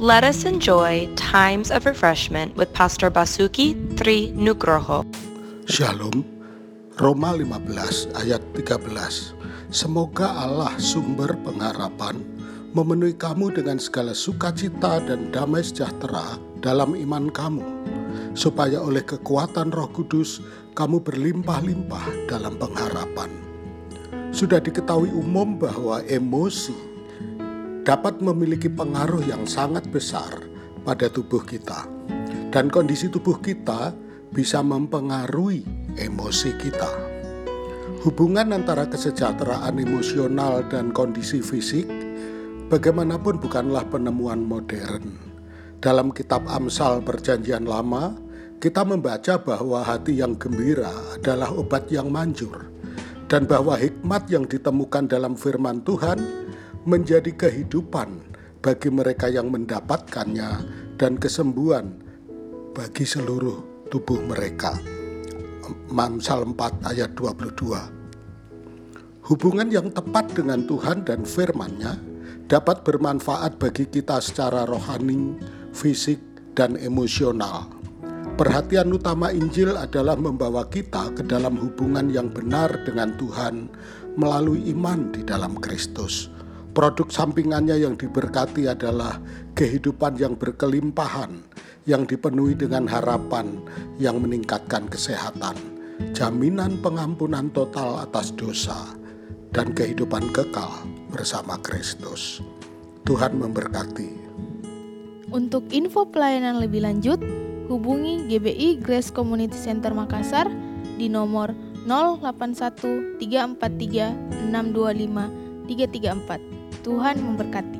Let us enjoy times of refreshment with Pastor Basuki Tri Nugroho. Shalom. Roma 15 ayat 13. Semoga Allah sumber pengharapan memenuhi kamu dengan segala sukacita dan damai sejahtera dalam iman kamu, supaya oleh kekuatan Roh Kudus kamu berlimpah-limpah dalam pengharapan. Sudah diketahui umum bahwa emosi dapat memiliki pengaruh yang sangat besar pada tubuh kita, dan kondisi tubuh kita bisa mempengaruhi emosi kita. Hubungan antara kesejahteraan emosional dan kondisi fisik bagaimanapun bukanlah penemuan modern. Dalam kitab Amsal Perjanjian Lama, kita membaca bahwa hati yang gembira adalah obat yang manjur dan bahwa hikmat yang ditemukan dalam firman Tuhan menjadi kehidupan bagi mereka yang mendapatkannya dan kesembuhan bagi seluruh tubuh mereka. Amsal 4 ayat 22 Hubungan yang tepat dengan Tuhan dan firman-Nya dapat bermanfaat bagi kita secara rohani, fisik, dan emosional. Perhatian utama Injil adalah membawa kita ke dalam hubungan yang benar dengan Tuhan melalui iman di dalam Kristus. Produk sampingannya yang diberkati adalah kehidupan yang berkelimpahan, yang dipenuhi dengan harapan yang meningkatkan kesehatan, jaminan pengampunan total atas dosa, dan kehidupan kekal bersama Kristus. Tuhan memberkati. Untuk info pelayanan lebih lanjut, hubungi GBI Grace Community Center Makassar di nomor 081 343 625 334. Tuhan memberkati.